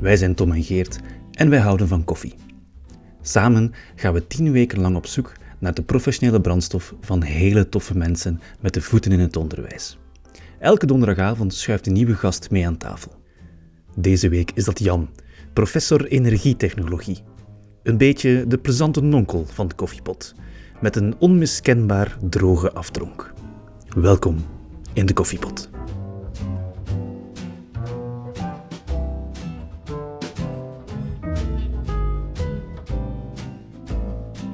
Wij zijn Tom en Geert en wij houden van koffie. Samen gaan we tien weken lang op zoek naar de professionele brandstof van hele toffe mensen met de voeten in het onderwijs. Elke donderdagavond schuift een nieuwe gast mee aan tafel. Deze week is dat Jan, professor energietechnologie. Een beetje de plezante nonkel van de koffiepot, met een onmiskenbaar droge afdronk. Welkom in de koffiepot.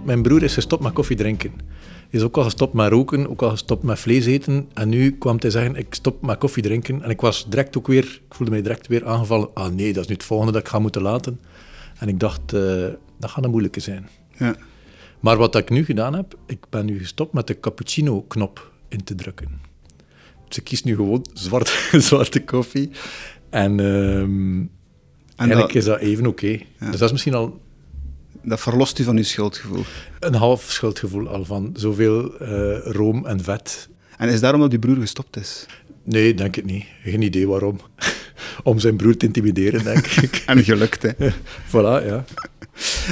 Mijn broer is gestopt met koffie drinken. Hij is ook al gestopt met roken, ook al gestopt met vlees eten. En nu kwam hij zeggen, ik stop met koffie drinken. En ik was direct ook weer, ik voelde mij direct weer aangevallen. Ah nee, dat is nu het volgende dat ik ga moeten laten. En ik dacht, uh, dat gaat een moeilijke zijn. Ja. Maar wat ik nu gedaan heb, ik ben nu gestopt met de cappuccino-knop in te drukken. Dus ik kies nu gewoon zwarte, zwarte koffie. En, um, en eigenlijk is dat even oké. Okay. Dus dat is misschien al dat verlost u van uw schuldgevoel? Een half schuldgevoel al van zoveel uh, room en vet. En is daarom dat uw broer gestopt is? Nee, denk ik niet. Geen idee waarom. Om zijn broer te intimideren, denk ik. en gelukt, hè? voilà, ja.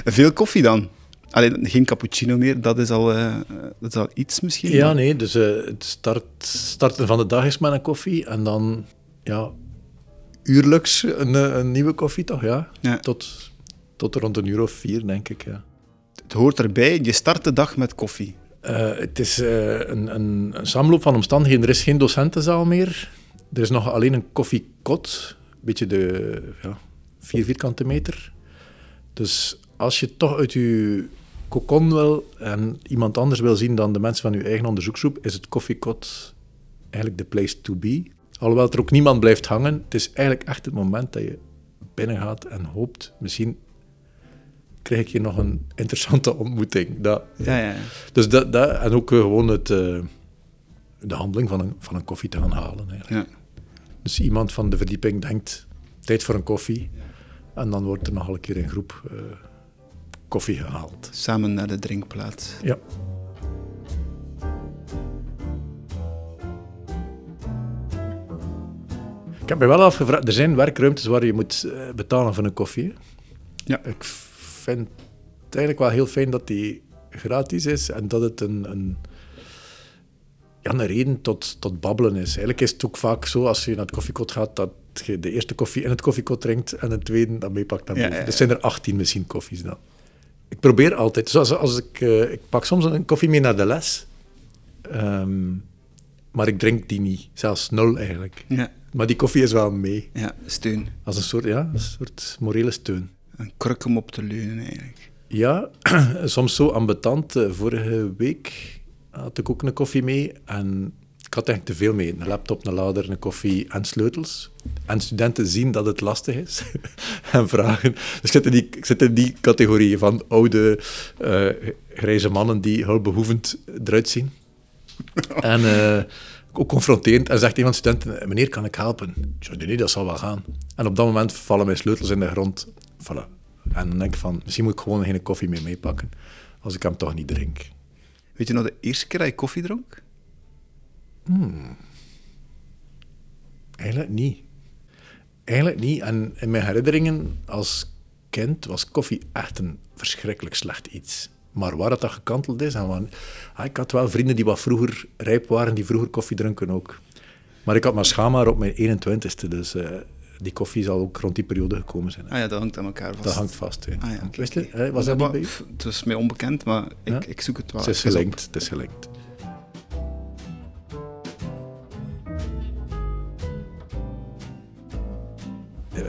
Veel koffie dan? Alleen geen cappuccino meer, dat is al, uh, dat is al iets misschien? Ja, nee, dus uh, het start, starten van de dag is met een koffie en dan, ja, uurlijks een, een nieuwe koffie toch, ja. ja. Tot tot rond een uur of vier, denk ik. Ja. Het hoort erbij, je start de dag met koffie. Uh, het is uh, een, een, een, samenloop van omstandigheden. Er is geen docentenzaal meer. Er is nog alleen een koffiekot. Een beetje de ja, vier vierkante meter. Dus als je toch uit je kokon wil en iemand anders wil zien dan de mensen van je eigen onderzoeksgroep, is het koffiekot eigenlijk de place to be. Alhoewel er ook niemand blijft hangen, het is eigenlijk echt het moment dat je binnen gaat en hoopt misschien krijg ik hier nog een interessante ontmoeting. Dat, ja, ja. Dus dat, dat, en ook eh, gewoon het, uh, de handeling van een, van een koffie te gaan halen. Ja. Dus iemand van de verdieping denkt, tijd voor een koffie. En dan wordt er nog een keer in groep uh, koffie gehaald. Samen naar de drinkplaats. Ja. Ik heb me wel afgevraagd, er zijn werkruimtes waar je moet betalen voor een koffie. Ja. Ik vind het eigenlijk wel heel fijn dat die gratis is en dat het een, een, ja, een reden tot, tot babbelen is. Eigenlijk is het ook vaak zo als je naar het koffiekot gaat dat je de eerste koffie in het koffiekot drinkt en de tweede dan meepakt naar boven. Ja, Dus zijn er 18 misschien koffies dan. Ik probeer altijd, zoals als ik, uh, ik pak soms een koffie mee naar de les, um, maar ik drink die niet, zelfs nul eigenlijk. Ja. Maar die koffie is wel mee. Ja, steun. Als een soort, ja, een soort morele steun een kruk om op te leunen eigenlijk. Ja, soms zo ambetant. Eh, vorige week had ik ook een koffie mee en ik had eigenlijk te veel mee. Een laptop, een lader, een koffie en sleutels. En studenten zien dat het lastig is en vragen. Dus ik zit in die, ik zit in die categorie van oude uh, grijze mannen die hulpbehoevend eruit zien. en uh, ook confronterend. En zegt iemand studenten, meneer, kan ik helpen? Ik zeg, nee, dat zal wel gaan. En op dat moment vallen mijn sleutels in de grond Voilà. En dan denk ik van, misschien moet ik gewoon geen koffie meer meepakken, als ik hem toch niet drink. Weet je nog de eerste keer dat je koffie dronk? Hmm. Eigenlijk niet. Eigenlijk niet. En in mijn herinneringen als kind was koffie echt een verschrikkelijk slecht iets. Maar waar het dat gekanteld is, en van, ah, ik had wel vrienden die wat vroeger rijp waren, die vroeger koffie dronken ook. Maar ik had maar schaamhaar op mijn 21ste, dus uh, die koffie zal ook rond die periode gekomen zijn. Ah ja, dat hangt aan elkaar vast. Dat hangt vast, Ah, ja, Wist je? Was dat, niet bij Het is mij onbekend, maar ik, ik zoek het wel. Het is gelinkt, het is gelinkt.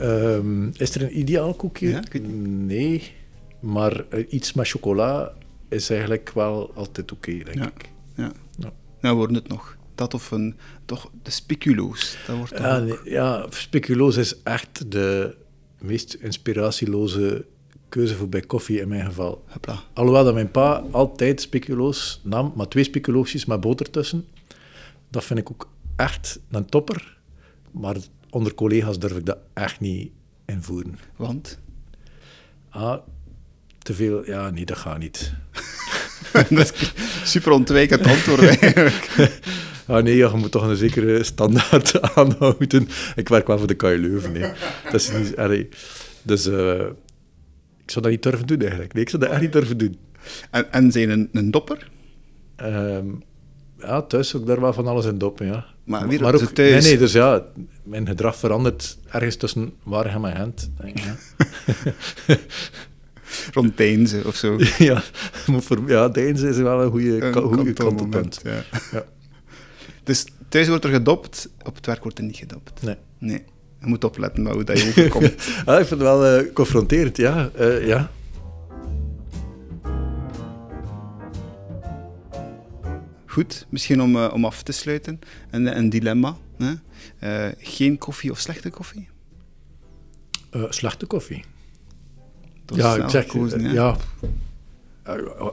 Um, is er een ideaal koekje? Ja, nee, maar uh, iets met chocola is eigenlijk wel altijd oké, okay, denk ja. ik. Ja. Ja. Nou, worden het nog dat of een, toch de speculoos. Dat wordt ja, nee, ja, speculoos is echt de meest inspiratieloze keuze voor bij koffie in mijn geval. Hopla. Alhoewel dat mijn pa altijd speculoos nam, maar twee speculoosjes met boter tussen. Dat vind ik ook echt een topper. Maar onder collega's durf ik dat echt niet invoeren. Want? Ah, te veel... Ja, nee, dat gaat niet. dat is super ontwijkend antwoord eigenlijk. ah nee, je moet toch een zekere standaard aanhouden. Ik werk wel voor de KU Leuven. Nee. Dat is niet... Dus eh, ik zou dat niet durven doen eigenlijk. Nee, ik zou dat echt niet durven doen. En, en zijn een, een dopper? Ehm, ja, thuis ook daar wel van alles in doppen, ja. Maar weer maar ook, thuis. Nee, nee, dus ja, mijn gedrag verandert ergens tussen Waregem en Gent. denk ik, ja. Rond Deinze of zo. ja, moet voor, ja, Deinze is wel een goede kantelpunt. Ja. Ja. Dus thuis wordt er gedopt, op het werk wordt er niet gedopt. Nee. Nee. Je moet opletten met hoe dat je overkomt. Ah, ik vind het wel eh, confronterend, ja. eh, ja. Goed, misschien om, eh, om af te sluiten. Een, een dilemma. Hè? Eh, geen koffie of slechte koffie? Eh, slechte koffie. Dat is ja, ik zeg, gekozen, ja.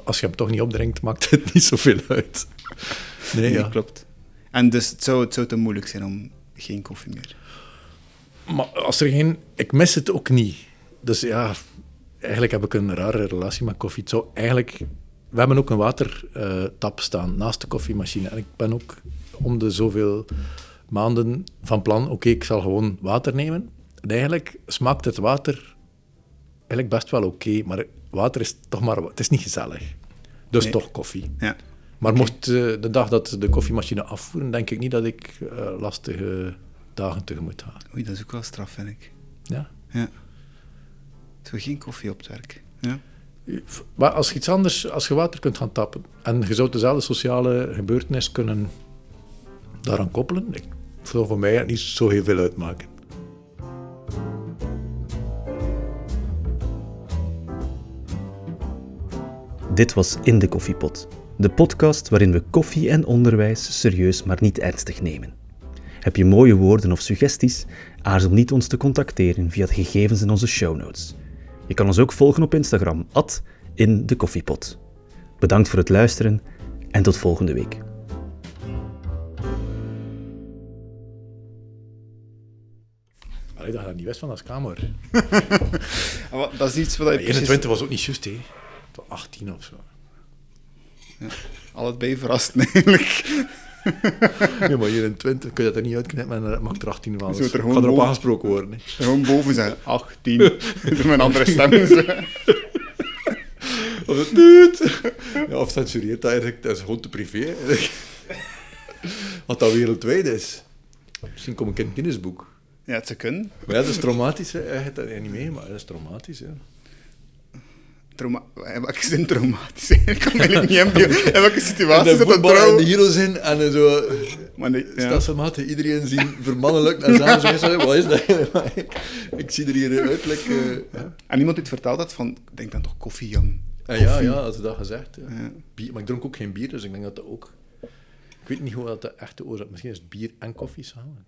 Als je hem toch niet opdrinkt, maakt het niet zoveel uit. Nee, Nee, ja. klopt. En dus het zou, het zou te moeilijk zijn om geen koffie meer. Maar als er geen... Ik mis het ook niet. Dus ja, eigenlijk heb ik een rare relatie met koffie. Het zou eigenlijk... We hebben ook een watertap staan naast de koffiemachine. En ik ben ook om de zoveel maanden van plan... Oké, ik zal gewoon water nemen. En eigenlijk smaakt het water eigenlijk best wel oké. maar water is toch maar... Het is niet gezellig. Dus Nee. toch koffie. Ja. Maar mocht eh, de dag dat de koffiemachine afvoeren, denk ik niet dat ik eh, lastige dagen tegemoet ga. Oei, dat is ook wel straf, vind ik. Ja. Ja. Zo geen koffie op het werk. Ja. Maar als je iets anders, als je water kunt gaan tappen en je zou dezelfde sociale gebeurtenis kunnen daaraan koppelen, ik zou voor mij niet zo heel veel uitmaken. Dit was In de Koffiepot, de podcast waarin we koffie en onderwijs serieus maar niet ernstig nemen. Heb je mooie woorden of suggesties? Aarzel niet ons te contacteren via de gegevens in onze show notes. Je kan ons ook volgen op Instagram, at in de koffiepot. Bedankt voor het luisteren en tot volgende week. Allee, dat dat niet wist van als kamer. Ah, Dat is iets wat je precies 21 was ook niet juist, hè. Tot 18 of zo. Allebei verrast eigenlijk. Ja, maar 21 kun je dat er niet uitknippen en dat mag er 18 van. Dus het er ik ga erop boven- aangesproken worden. Hè. Gewoon boven zijn 18. Met een andere stem. Of het. Ja, of censureert dat eigenlijk. Dat is gewoon te privé. Wat dat wereldwijd is. Misschien kom ik in het Guinnessboek. Ja, het zou kunnen. Maar ja, dat is traumatisch. Hè. Heeft dat niet mee, maar dat is traumatisch. Hè. Trauma welke zin traumatisch? Ik kan me niet. In welke En situatie de is dat en trouw? de heroes in en zo Maar nee, ja. stelselmatig iedereen zien vermannelijk en samen wat is dat? Ik, ik zie er hier eh, ja. En iemand die het verteld had van, ik denk dan toch koffie, Jan. En ja, ja, ze dat gezegd. Bier, maar ik dronk ook geen bier, dus ik denk dat dat ook... Ik weet niet hoe dat de echte oorzaak... Misschien is het bier en koffie samen.